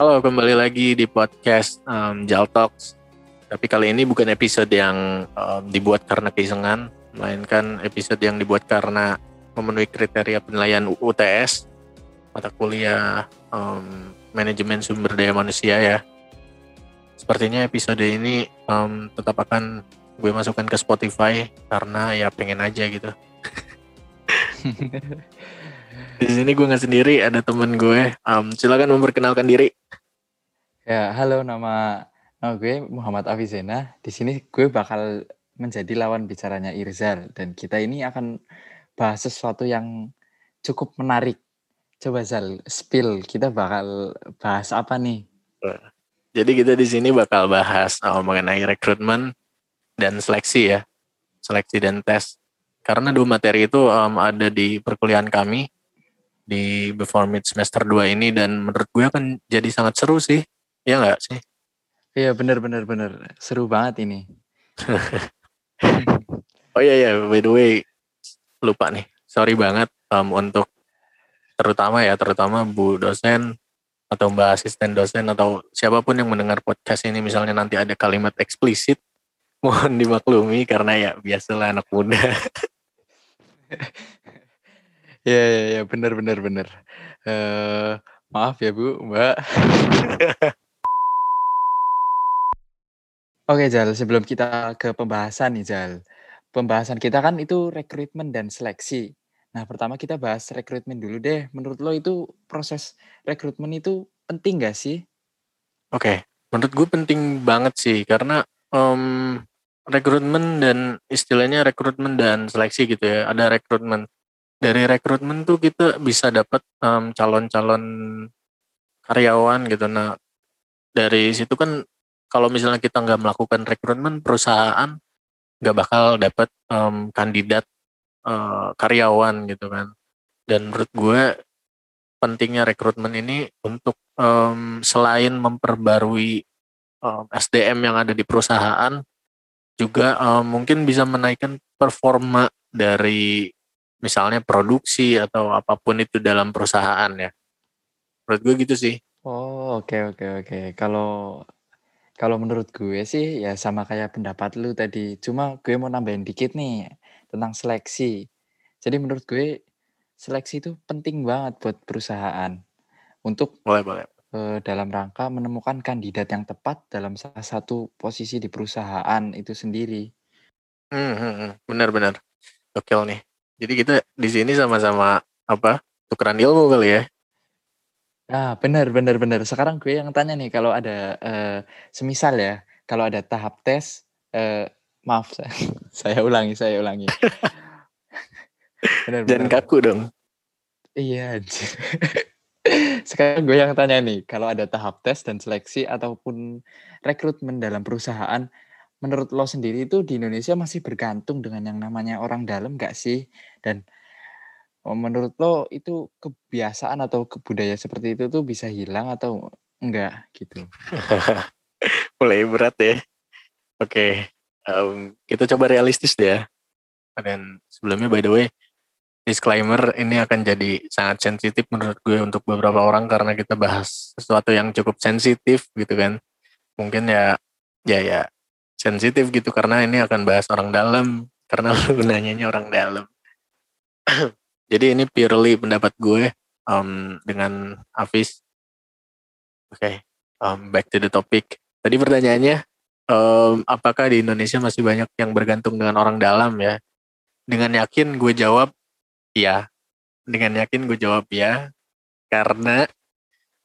Halo, kembali lagi di podcast um, Jal Talks. Tapi kali ini bukan episode yang um, dibuat karena keisengan, melainkan episode yang dibuat karena memenuhi kriteria penilaian UTS, mata kuliah um, manajemen sumber daya manusia ya. Sepertinya episode ini um, tetap akan gue masukkan ke Spotify karena ya pengen aja gitu. di sini gue nggak sendiri, ada temen gue. Um, silakan memperkenalkan diri. Ya, halo nama nama gue Muhammad Afizena. Di sini gue bakal menjadi lawan bicaranya Irzal dan kita ini akan bahas sesuatu yang cukup menarik. Coba Zal, spill kita bakal bahas apa nih? Jadi kita di sini bakal bahas oh, mengenai rekrutmen dan seleksi ya, seleksi dan tes. Karena dua materi itu um, ada di perkuliahan kami di Before Mid semester 2 ini dan menurut gue akan jadi sangat seru sih. Iya nggak sih? Iya bener bener bener seru banget ini. oh iya ya, by the way lupa nih. Sorry banget um, untuk terutama ya terutama Bu dosen atau Mbak asisten dosen atau siapa pun yang mendengar podcast ini misalnya nanti ada kalimat eksplisit mohon dimaklumi karena ya biasalah anak muda. ya ya ya benar benar benar. Uh, maaf ya Bu, Mbak. Oke Jal, sebelum kita ke pembahasan nih Jal. Pembahasan kita kan itu rekrutmen dan seleksi. Nah pertama kita bahas rekrutmen dulu deh. Menurut lo itu proses rekrutmen itu penting gak sih? Oke, menurut gue penting banget sih karena um, rekrutmen dan istilahnya rekrutmen dan seleksi gitu ya. Ada rekrutmen. Dari rekrutmen tuh kita bisa dapat um, calon-calon karyawan gitu. Nah dari situ kan kalau misalnya kita nggak melakukan rekrutmen perusahaan nggak bakal dapat um, kandidat uh, karyawan gitu kan dan menurut gue pentingnya rekrutmen ini untuk um, selain memperbarui um, SDM yang ada di perusahaan juga um, mungkin bisa menaikkan performa dari misalnya produksi atau apa pun itu dalam perusahaan ya menurut gue gitu sih oh oke okay, oke okay, oke okay. kalau kalau menurut gue sih ya sama kayak pendapat lu tadi, cuma gue mau nambahin dikit nih tentang seleksi. Jadi menurut gue seleksi itu penting banget buat perusahaan untuk Boleh boleh. uh, dalam rangka menemukan kandidat yang tepat dalam salah satu posisi di perusahaan itu sendiri. Hmm, hmm, hmm. benar benar. Oke nih. Jadi kita di sini sama-sama apa? Tukeran ilmu kali ya. Ah, benar benar benar. Sekarang gue yang tanya nih kalau ada uh, semisal ya, kalau ada tahap tes uh, maaf saya, saya ulangi, saya ulangi. benar Dan kaku dong. Iya. Sekarang gue yang tanya nih, kalau ada tahap tes dan seleksi ataupun rekrutmen dalam perusahaan, menurut lo sendiri itu di Indonesia masih bergantung dengan yang namanya orang dalam gak sih? Dan Oh, menurut lo itu kebiasaan atau kebudayaan seperti itu tuh bisa hilang atau enggak gitu? Mulai berat ya. Oke, um, kita coba realistis deh ya. Dan sebelumnya by the way, disclaimer ini akan jadi sangat sensitif menurut gue untuk beberapa orang karena kita bahas sesuatu yang cukup sensitif gitu kan. Mungkin ya ya ya sensitif gitu karena ini akan bahas orang dalam karena lu nanyanya orang dalam. Jadi ini purely pendapat gue um, dengan Afis. Oke, okay, um, back to the topic. Tadi pertanyaannya, um, apakah di Indonesia masih banyak yang bergantung dengan orang dalam ya? Dengan yakin gue jawab ya. Dengan yakin gue jawab ya. Karena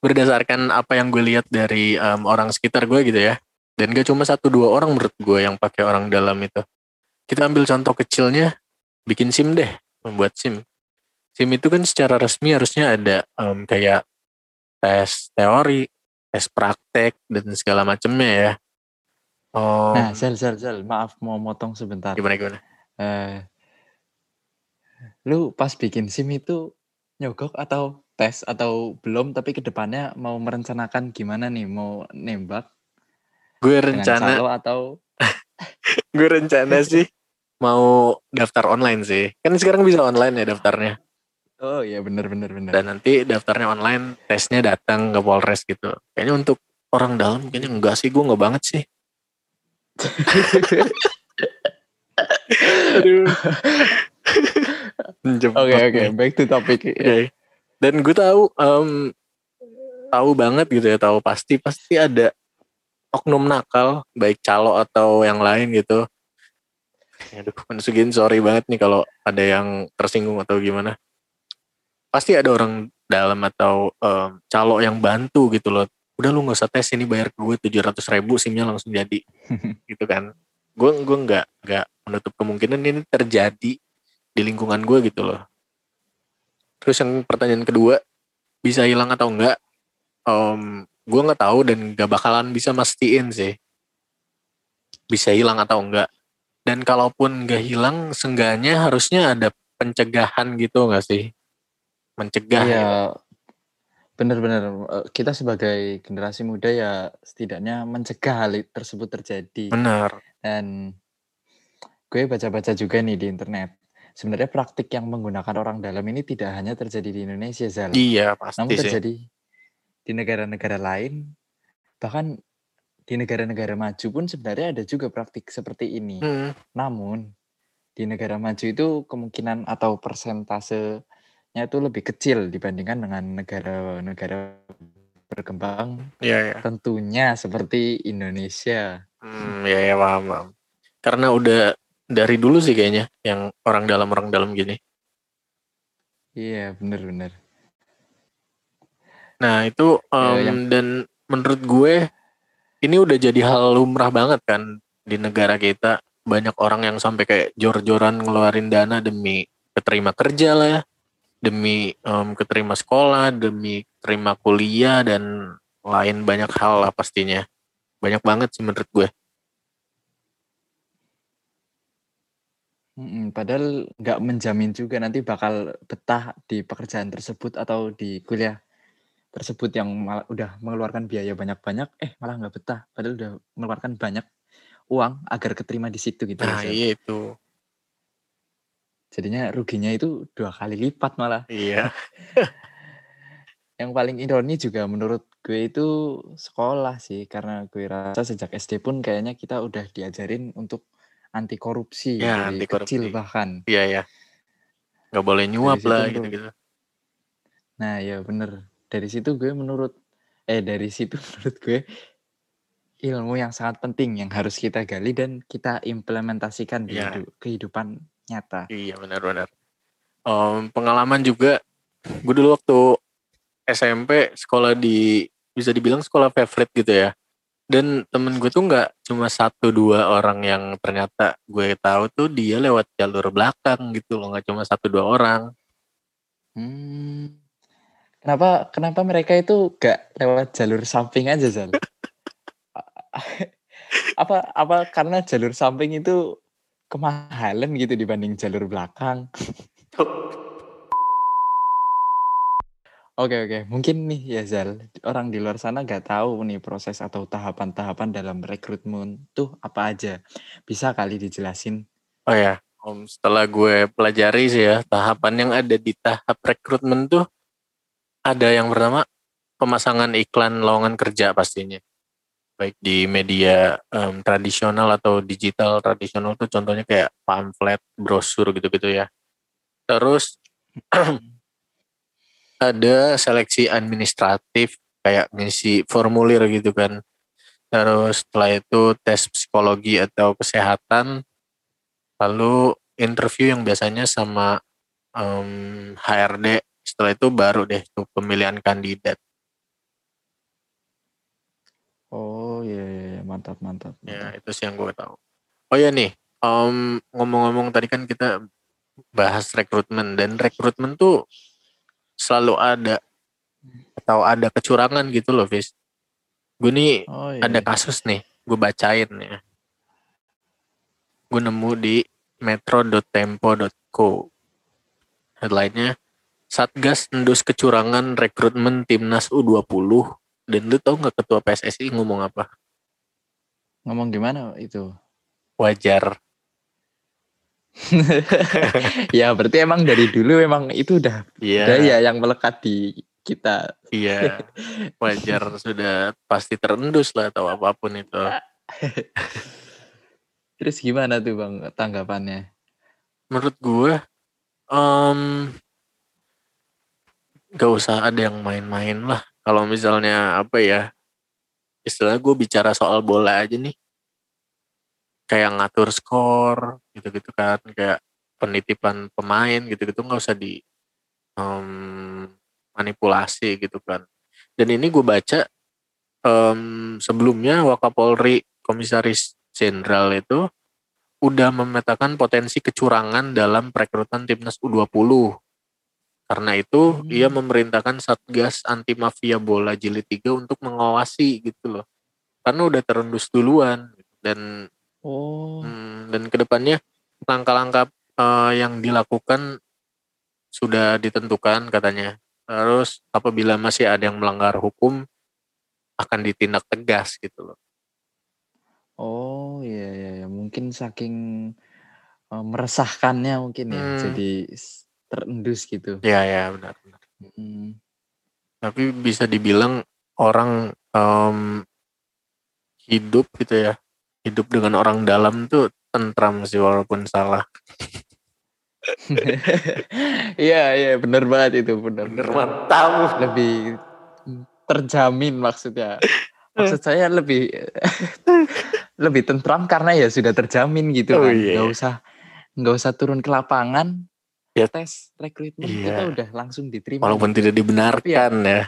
berdasarkan apa yang gue lihat dari um, orang sekitar gue gitu ya. Dan gak cuma satu dua orang menurut gue yang pakai orang dalam itu. Kita ambil contoh kecilnya, bikin SIM deh, membuat SIM SIM itu kan secara resmi harusnya ada um, kayak tes teori, tes praktek dan segala macamnya ya. Um, nah, Zal, Zal, Zal, maaf mau motong sebentar. Gimana gimana? Uh, lu pas bikin SIM itu nyogok atau tes atau belum tapi ke depannya mau merencanakan gimana nih mau nembak? Gue rencana atau gue rencana sih mau daftar online sih. Kan sekarang bisa online ya daftarnya. Oh iya benar benar benar. Dan nanti daftarnya online, tesnya datang ke Polres gitu. Kayaknya untuk orang dalam kayaknya enggak sih, gue enggak banget sih. Aduh. Oke oke, okay, okay. back to topic. Okay. Dan gue tahu um, tahu banget gitu ya, tahu pasti pasti ada oknum nakal, baik calo atau yang lain gitu. Aduh, Mensugin sorry banget nih kalau ada yang tersinggung atau gimana. Pasti ada orang dalam atau um, calo yang bantu gitu loh. Udah lu gak usah tes ini bayar ke gue 700 ribu simnya langsung jadi. gitu kan. Gue gue nggak nggak menutup kemungkinan ini terjadi di lingkungan gue gitu loh. Terus yang pertanyaan kedua, bisa hilang atau enggak? Um, gue nggak tahu dan gak bakalan bisa mastiin sih. Bisa hilang atau enggak. Dan kalaupun gak hilang, seenggaknya harusnya ada pencegahan gitu gak sih? Mencegah. Iya, gitu. bener-bener. Eh, kita sebagai generasi muda ya setidaknya mencegah hal tersebut terjadi. Benar. Dan gue baca-baca juga nih di internet sebenarnya praktik yang menggunakan orang dalam ini tidak hanya terjadi di Indonesia, Zal. Iya, pasti Namun terjadi sih. Di negara-negara lain, bahkan di negara-negara maju pun sebenarnya ada juga praktik seperti ini. Hmm. Namun di negara maju itu kemungkinan atau persentasenya itu lebih kecil dibandingkan dengan negara-negara berkembang. Iya, ya. Tentunya seperti Indonesia. Hmm, ya ya paham, paham. Karena udah dari dulu sih kayaknya yang orang dalam orang dalam gini. Iya benar-benar. Nah itu um, ya, yang... dan menurut gue ini udah jadi hal lumrah banget kan di negara kita banyak orang yang sampai kayak jor-joran ngeluarin dana demi keterima kerja lah ya, demi um, keterima sekolah, demi terima kuliah dan lain banyak hal lah pastinya. Banyak banget sih menurut gue. Padahal nggak menjamin juga nanti bakal betah di pekerjaan tersebut atau di kuliah tersebut yang malah udah mengeluarkan biaya banyak-banyak, eh malah nggak betah, padahal udah mengeluarkan banyak uang agar keterima di situ gitu Nah, iya itu. Jadinya ruginya itu dua kali lipat malah. Iya. Yang paling ironi juga menurut gue itu sekolah sih, karena gue rasa sejak SD pun kayaknya kita udah diajarin untuk anti korupsi ya, dari anti korupsi. kecil bahkan. Iya ya. Gak boleh nyuap lah gitu-gitu. Nah ya bener. Dari situ gue menurut eh dari situ menurut gue ilmu yang sangat penting yang harus kita gali dan kita implementasikan di ya. kehidupan nyata. Iya benar-benar. Um, pengalaman juga, gue dulu waktu SMP sekolah di bisa dibilang sekolah favorite gitu ya dan temen gue tuh nggak cuma satu dua orang yang ternyata gue tahu tuh dia lewat jalur belakang gitu loh nggak cuma satu dua orang hmm. Kenapa kenapa mereka itu gak lewat jalur samping aja Zal apa apa karena jalur samping itu kemahalan gitu dibanding jalur belakang Oke oke, mungkin nih ya Zal, orang di luar sana nggak tahu nih proses atau tahapan-tahapan dalam rekrutmen tuh apa aja. Bisa kali dijelasin? Oh ya, Om, setelah gue pelajari sih ya, tahapan yang ada di tahap rekrutmen tuh ada yang pertama pemasangan iklan lowongan kerja pastinya. Baik di media um, tradisional atau digital tradisional tuh contohnya kayak pamflet, brosur gitu-gitu ya. Terus ada seleksi administratif kayak ngisi formulir gitu kan. Terus setelah itu tes psikologi atau kesehatan, lalu interview yang biasanya sama um, HRD. Setelah itu baru deh tuh pemilihan kandidat. Oh iya, iya, iya. mantap mantap. Ya itu sih yang gue tahu. Oh ya nih, um, ngomong-ngomong tadi kan kita bahas rekrutmen dan rekrutmen tuh selalu ada atau ada kecurangan gitu loh, Fis. Gue nih oh, iya. ada kasus nih, gue bacain ya. Gue nemu di metro.tempo.co. Headline-nya, Satgas endus kecurangan rekrutmen timnas U20. Dan lu tau gak ketua PSSI ngomong apa? Ngomong gimana itu? Wajar. ya berarti emang dari dulu emang itu udah Iya. budaya yang melekat di kita. Iya. Wajar sudah pasti terendus lah atau apa pun itu. Terus gimana tuh bang tanggapannya? Menurut gue, em gak usah ada yang main-main lah. Kalau misalnya apa ya, istilahnya gue bicara soal bola aja nih. Kayak ngatur skor, gitu-gitu kan. Kayak penitipan pemain gitu-gitu nggak usah di em, manipulasi gitu kan. Dan ini gue baca em, sebelumnya Wakapolri Komisaris Jenderal itu udah memetakan potensi kecurangan dalam perekrutan timnas U20. Karena itu Hmm. ia memerintahkan Satgas Anti Mafia Bola Jilid 3 untuk mengawasi gitu loh. Karena udah terendus duluan dan Oh, Hmm, dan ke depannya langkah-langkah eh, yang dilakukan sudah ditentukan katanya. Terus apabila masih ada yang melanggar hukum akan ditindak tegas gitu loh. oh iya iya ya. mungkin saking eh, meresahkannya mungkin ya, Hmm. jadi terendus gitu. Ya ya benar benar. Hmm. Tapi bisa dibilang orang em, hidup gitu ya, hidup dengan orang dalam tuh tentram sih walaupun salah. Iya iya benar banget itu benar. Benar. mantap. Lebih terjamin maksudnya. Maksud saya lebih lebih tentram karena ya sudah terjamin gitu Oh, kan. iya. Nggak usah nggak usah turun ke lapangan. Ya. Tes rekrutmen Iya. kita udah langsung diterima. Walaupun tidak dibenarkan ya.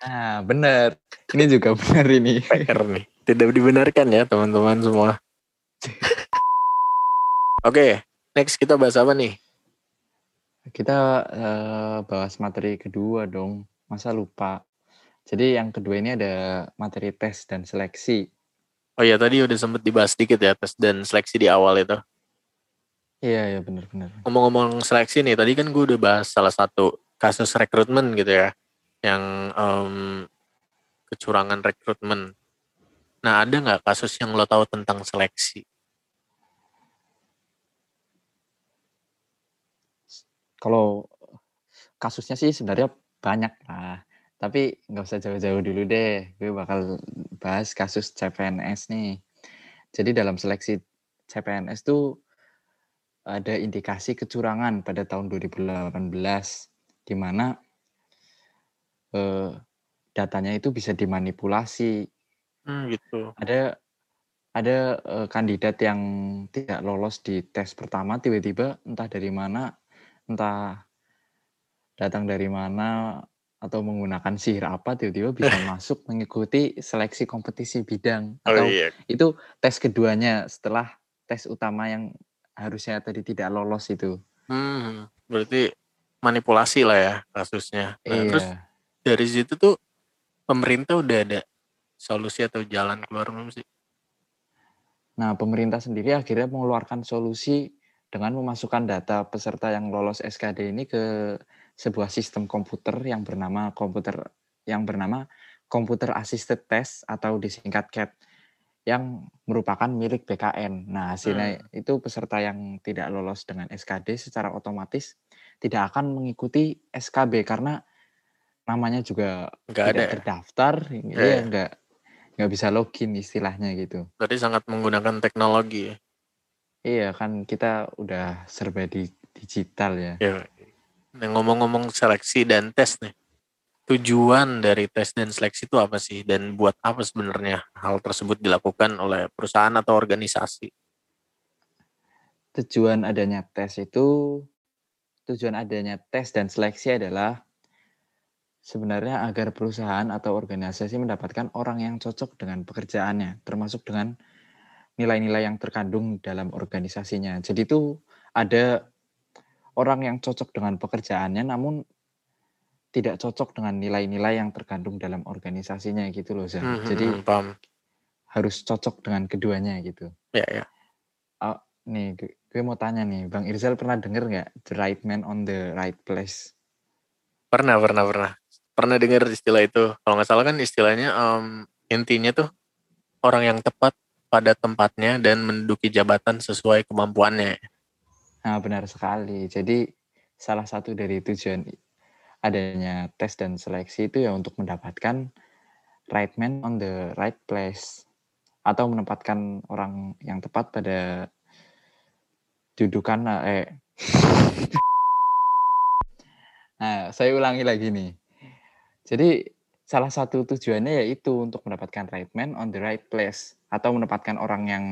Nah, benar. Ini juga benar ini. PR nih. Tidak dibenarkan ya teman-teman semua. Oke, next kita bahas apa nih? Kita eh, bahas materi kedua dong. Masa lupa. Jadi yang kedua ini ada materi tes dan seleksi. Oh iya tadi udah sempet dibahas sedikit ya tes dan seleksi di awal itu. Iya, iya benar-benar. Ngomong-ngomong seleksi nih, tadi kan gue udah bahas salah satu kasus rekrutmen gitu ya, yang em, kecurangan rekrutmen. Nah ada nggak kasus yang lo tahu tentang seleksi? Kalau kasusnya sih sebenarnya banyak lah. Tapi nggak usah jauh-jauh dulu deh. Gue bakal bahas kasus CPNS nih. Jadi dalam seleksi CPNS tuh ada indikasi kecurangan pada tahun 2018 di mana eh, datanya itu bisa dimanipulasi. Hmm, gitu. Ada ada eh, kandidat yang tidak lolos di tes pertama tiba-tiba entah dari mana, entah datang dari mana atau menggunakan sihir apa tiba-tiba bisa masuk mengikuti seleksi kompetisi bidang Oh atau iya. itu tes keduanya setelah tes utama yang harusnya tadi tidak lolos itu. Hmm, berarti manipulasi lah ya kasusnya. Nah, terus iya. dari situ tuh pemerintah udah ada solusi atau jalan keluar belum sih? Nah, pemerintah sendiri akhirnya mengeluarkan solusi dengan memasukkan data peserta yang lolos SKD ini ke sebuah sistem komputer yang bernama komputer yang bernama Computer Assisted Test atau disingkat CAT yang merupakan milik BKN. Nah, hasilnya itu peserta yang tidak lolos dengan SKD secara otomatis tidak akan mengikuti SKB karena namanya juga Nggak ada tidak ya? terdaftar, Iya, ya iya. nggak nggak bisa login istilahnya gitu. Berarti sangat menggunakan teknologi ya. Iya kan kita udah serba di digital ya. Ya. Nah, ngomong-ngomong seleksi dan tes nih. Tujuan dari tes dan seleksi itu apa sih? Dan buat apa sebenarnya hal tersebut dilakukan oleh perusahaan atau organisasi? Tujuan adanya tes itu tujuan adanya tes dan seleksi adalah sebenarnya agar perusahaan atau organisasi mendapatkan orang yang cocok dengan pekerjaannya, termasuk dengan nilai-nilai yang terkandung dalam organisasinya. Jadi itu ada orang yang cocok dengan pekerjaannya namun tidak cocok dengan nilai-nilai yang terkandung dalam organisasinya gitu loh, Zah. Hmm, hmm, Jadi hmm, paham. harus cocok dengan keduanya gitu. Ya, ya. Oh, nih gue, gue mau tanya nih, Bang Irzal pernah denger nggak The Right Man on the Right Place? Pernah, pernah, pernah. Pernah dengar istilah itu. Kalau nggak salah kan istilahnya em, intinya tuh orang yang tepat pada tempatnya dan menduduki jabatan sesuai kemampuannya. Nah, benar sekali. Jadi salah satu dari tujuan adanya tes dan seleksi itu ya untuk mendapatkan right man on the right place atau menempatkan orang yang tepat pada dudukan eh Nah, saya ulangi lagi nih. Jadi salah satu tujuannya yaitu untuk mendapatkan right man on the right place atau menempatkan orang yang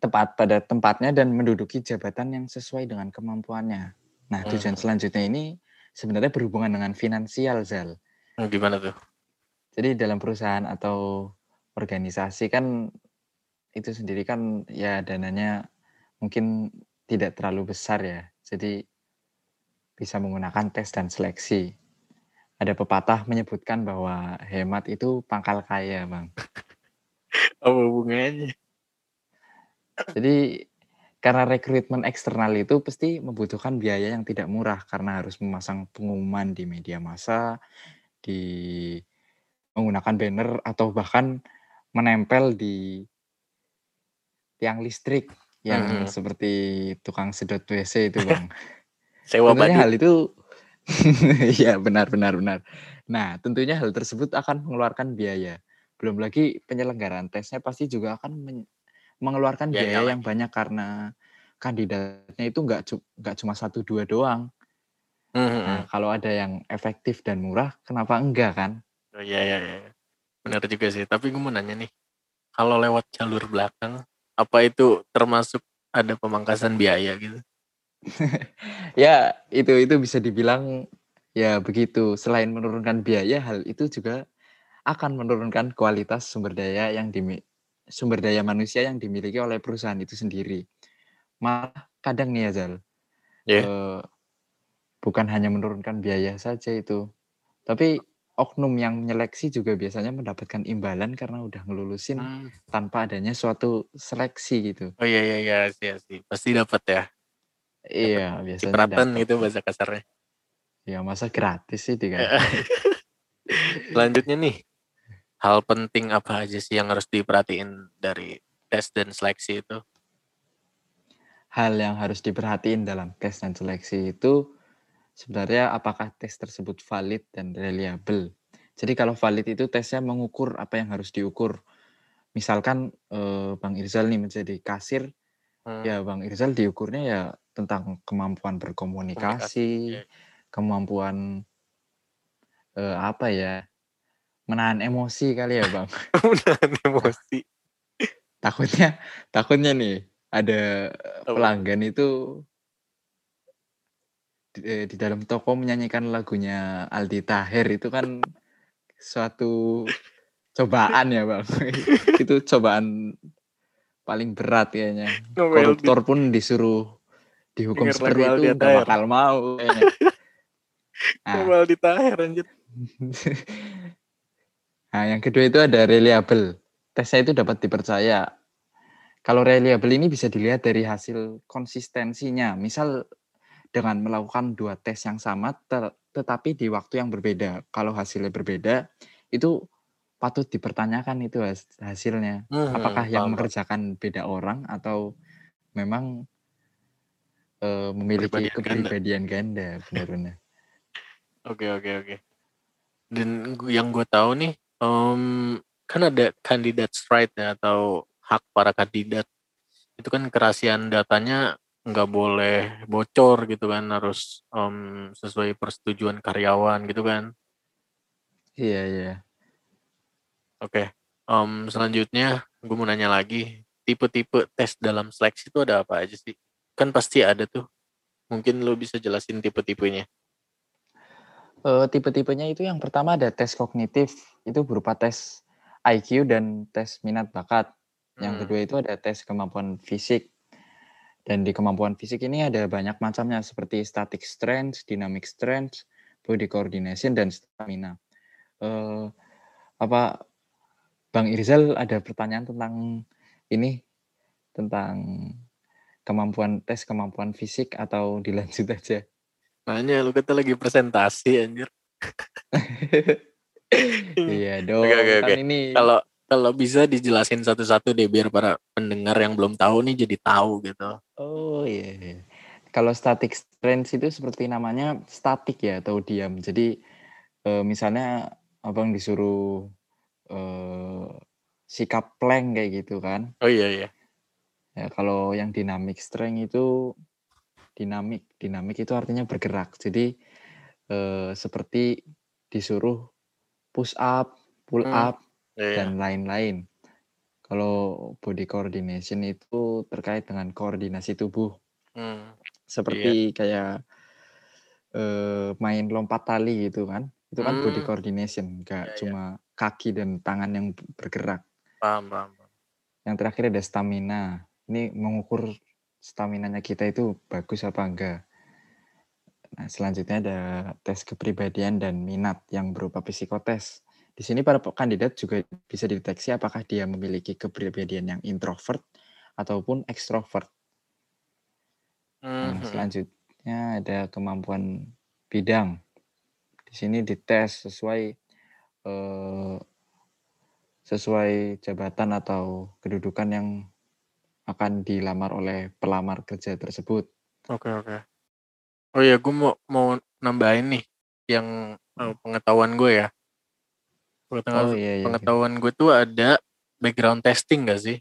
tepat pada tempatnya dan menduduki jabatan yang sesuai dengan kemampuannya. Nah, tujuan Hmm. selanjutnya ini sebenarnya berhubungan dengan finansial, Zal. Hmm, Gimana tuh? Jadi dalam perusahaan atau organisasi kan itu sendiri kan ya dananya mungkin tidak terlalu besar ya. Jadi bisa menggunakan tes dan seleksi. Ada pepatah menyebutkan bahwa hemat itu pangkal kaya, Bang. Apa hubungannya? Jadi karena rekrutmen eksternal itu pasti membutuhkan biaya yang tidak murah karena harus memasang pengumuman di media massa, di menggunakan banner atau bahkan menempel di tiang listrik yang Mhm. seperti tukang sedot WC itu, Bang. Sewa Tentunya hal itu Iya, benar benar benar. Nah, tentunya hal tersebut akan mengeluarkan biaya. Belum lagi penyelenggaraan tesnya pasti juga akan men- mengeluarkan Biaya biaya yang banyak karena kandidatnya itu nggak nggak cuma satu dua doang. Hmm, Nah, hmm. kalau ada yang efektif dan murah, kenapa enggak kan? Oh, iya, iya, iya. Benar juga sih. Tapi gue mau nanya nih, kalau lewat jalur belakang, apa itu termasuk ada pemangkasan biaya gitu? Ya, itu itu bisa dibilang ya begitu. Selain menurunkan biaya, hal itu juga akan menurunkan kualitas sumber daya yang dimi sumber daya manusia yang dimiliki oleh perusahaan itu sendiri. Malah kadang nih ya Zal, Ya. eh, bukan hanya menurunkan biaya saja itu, tapi oknum yang menyeleksi juga biasanya mendapatkan imbalan karena udah ngelulusin Hmm. tanpa adanya suatu seleksi gitu. Oh iya iya iya sih sih. Pasti dapat ya. Iya, biasanya Cipratan gitu bahasa kasarnya. Ya masa gratis sih dikasih. Selanjutnya nih, hal penting apa aja sih yang harus diperhatiin dari tes dan seleksi itu? Hal yang harus diperhatiin dalam tes dan seleksi itu sebenarnya apakah tes tersebut valid dan reliable. Jadi kalau valid itu tesnya mengukur apa yang harus diukur. Misalkan eh, Bang Irzal nih menjadi kasir, Hmm. ya Bang Irzal diukurnya ya tentang kemampuan Komunikasi, berkomunikasi, kemampuan eh, apa ya, menahan emosi kali ya Bang. Menahan emosi. Takutnya, takutnya nih ada pelanggan itu di, eh, di dalam toko menyanyikan lagunya Aldi Taher itu kan suatu cobaan ya bang? Itu cobaan paling berat kayaknya. Di- koruptor pun disuruh dihukum seperti itu Aldi nggak bakal mau kayaknya. Nah, Novel di Taher anjir. Nah yang kedua itu ada reliable tesnya itu dapat dipercaya kalau reliable ini bisa dilihat dari hasil konsistensinya misal dengan melakukan dua tes yang sama tetapi di waktu yang berbeda. Kalau hasilnya berbeda, itu patut dipertanyakan itu has- hasilnya. Hmm, Apakah yang paham, mengerjakan beda orang atau memang eh, memiliki Kepribadian ganda. ganda, benar-benar. Oke oke oke. Dan yang gue tahu nih, em, kan ada candidates right ya atau hak para kandidat. Itu kan kerahasiaan datanya nggak boleh bocor gitu kan, harus em, sesuai persetujuan karyawan gitu kan. Iya, iya. Oke. Em, selanjutnya gue mau nanya lagi, tipe-tipe tes dalam seleksi itu ada apa aja sih? Kan pasti ada tuh. Mungkin lo bisa jelasin tipe-tipenya. Eh, tipe-tipenya itu yang pertama ada tes kognitif, itu berupa tes IQ dan tes minat bakat. Yang Hmm. kedua itu ada tes kemampuan fisik. Dan di kemampuan fisik ini ada banyak macamnya seperti static strength, dynamic strength, body coordination dan stamina. Eh, apa Bang Irzal ada pertanyaan tentang ini tentang kemampuan tes kemampuan fisik atau dilanjut aja? Nanya lu kata lagi presentasi anjir. iya dong. Oke, oke, kan oke. ini Kalau kalau bisa dijelasin satu-satu deh biar para pendengar yang belum tahu nih jadi tahu gitu. Oh iya. iya. Kalau static strange itu seperti namanya statik ya atau diam. Jadi eh, misalnya abang disuruh eh, sikap plank kayak gitu kan. Oh iya iya. Ya, kalau yang dynamic strength itu dinamik, dinamik itu artinya bergerak. Jadi eh, seperti disuruh push up, pull Hmm, up Iya. dan lain-lain. Kalau body coordination itu terkait dengan koordinasi tubuh, Hmm, seperti kayak eh, main lompat tali gitu kan. Itu kan body Hmm. coordination, Iya, nggak iya. cuma kaki dan tangan yang bergerak. paham paham. paham. Yang terakhir ada stamina. Ini mengukur staminanya kita itu bagus apa enggak. Nah, selanjutnya ada tes kepribadian dan minat yang berupa psikotes. Di sini para kandidat juga bisa dideteksi apakah dia memiliki kepribadian yang introvert ataupun ekstrovert. Nah, hmm. selanjutnya ada kemampuan bidang. Di sini dites sesuai eh, sesuai jabatan atau kedudukan yang akan dilamar oleh pelamar kerja tersebut. Oke oke. Oh iya, gue mau mau nambahin nih yang eh, pengetahuan gue ya. Pengetahuan, Oh iya iya. pengetahuan gue tuh ada background testing gak sih?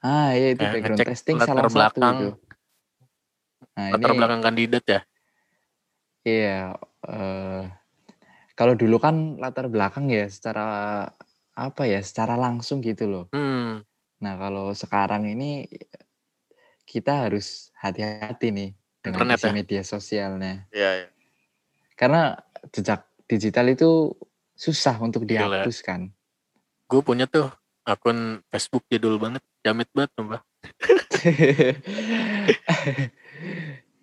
Ah iya itu Kayak background testing latar salah satu belakang, itu. Nah latar ini belakang kandidat ya. iya eh, kalau dulu kan latar belakang ya secara apa ya secara langsung gitu loh. Hmm, Nah kalau sekarang ini kita harus hati-hati nih dengan Internet ya? media sosialnya. iya iya. Karena jejak digital itu susah untuk Gila. dihapus kan. Gue punya tuh akun Facebook jadul banget, jamit banget mbak.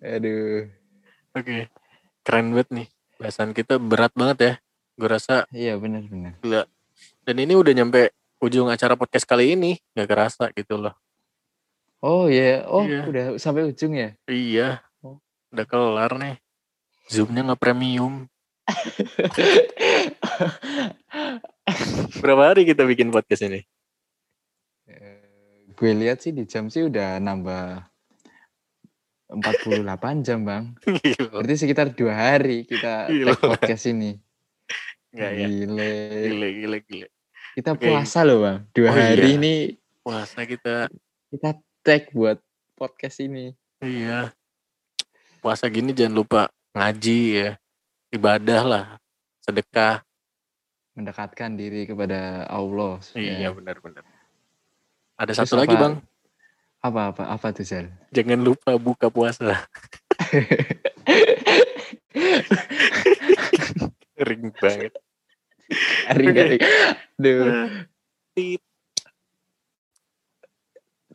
Aduh. Oke, keren banget nih. Bahasan kita berat banget ya. Gue rasa Iya benar-benar. gila. Dan ini udah nyampe ujung acara podcast kali ini, nggak kerasa gitu loh. Oh iya, oh Iya. udah sampai ujung ya. Iya, Oh. udah kelar nih. Zoomnya nggak premium. Berapa hari kita bikin podcast ini? Eh, gue lihat sih di jam sih udah nambah 48 jam bang. Gila. Berarti sekitar dua hari kita Gila. podcast ini. Nggak ya? Gile. Gila, gila. Kita Oke. puasa loh bang. Dua Oh, hari iya. ini Puasa kita, kita take buat podcast ini. iya. Puasa gini jangan lupa ngaji ya. Ibadah lah. Sedekah. Mendekatkan diri kepada Allah. Iya, Ya. benar-benar. Ada Terus satu lagi apa- bang. Apa apa apa tuh Zal? Jangan lupa buka puasa. Ring banget. Garing garing. Duh.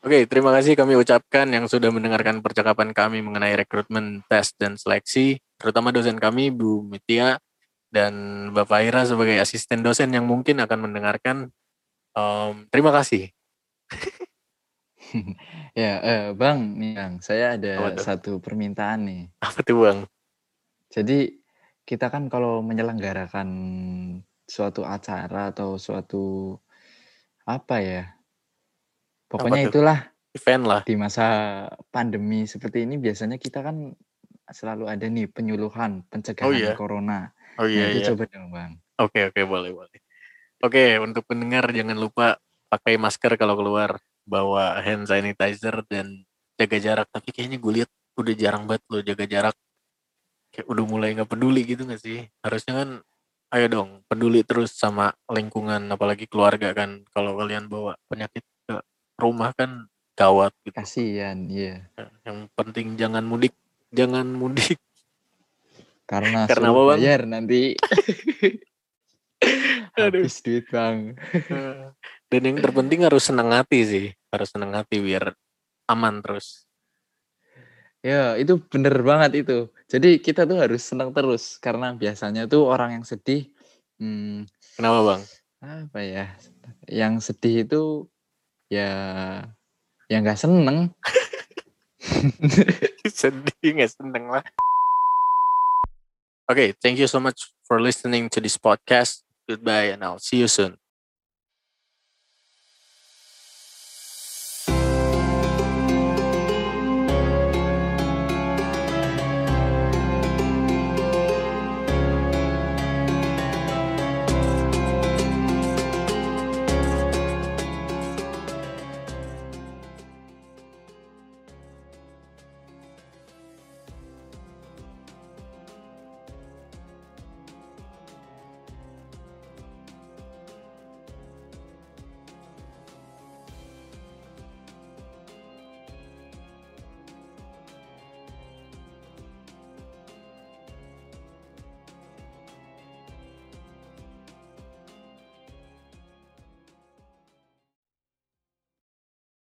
Oke, terima kasih kami ucapkan yang sudah mendengarkan percakapan kami mengenai rekrutmen, tes, dan seleksi, terutama dosen kami, Bu Mitia, dan Bapak Ira sebagai asisten dosen yang mungkin akan mendengarkan. Em, terima kasih. ya, eh, Bang, nih Bang, saya ada satu permintaan nih. Apa tuh Bang? Jadi kita kan kalau menyelenggarakan suatu acara atau suatu apa ya, pokoknya tuh? itulah Event lah. di masa pandemi seperti ini biasanya kita kan selalu ada nih penyuluhan pencegahan iya. corona. Oh Nah, iya, itu iya. coba dong Bang. Oke, oke, boleh, boleh. Oke, untuk pendengar jangan lupa pakai masker kalau keluar, bawa hand sanitizer dan jaga jarak. Tapi kayaknya gue lihat udah jarang banget lo jaga jarak. Kayak udah mulai nggak peduli gitu gak sih? Harusnya kan, ayo dong, peduli terus sama lingkungan, apalagi keluarga kan. Kalau kalian bawa penyakit ke rumah kan gawat gitu. Kasihan, iya. Yang penting jangan mudik, jangan mudik. Karena, Karena apa, Bang? bayar nanti habis duit Bang. Dan yang terpenting harus senang hati sih, harus senang hati biar aman terus. Ya, itu bener banget itu. Jadi kita tuh harus senang terus karena biasanya tuh orang yang sedih, hmm, Kenapa bang? apa ya? Yang sedih itu ya, ya nggak seneng. Sedih nggak seneng lah. Okay, thank you so much for listening to this podcast. Goodbye and I'll see you soon.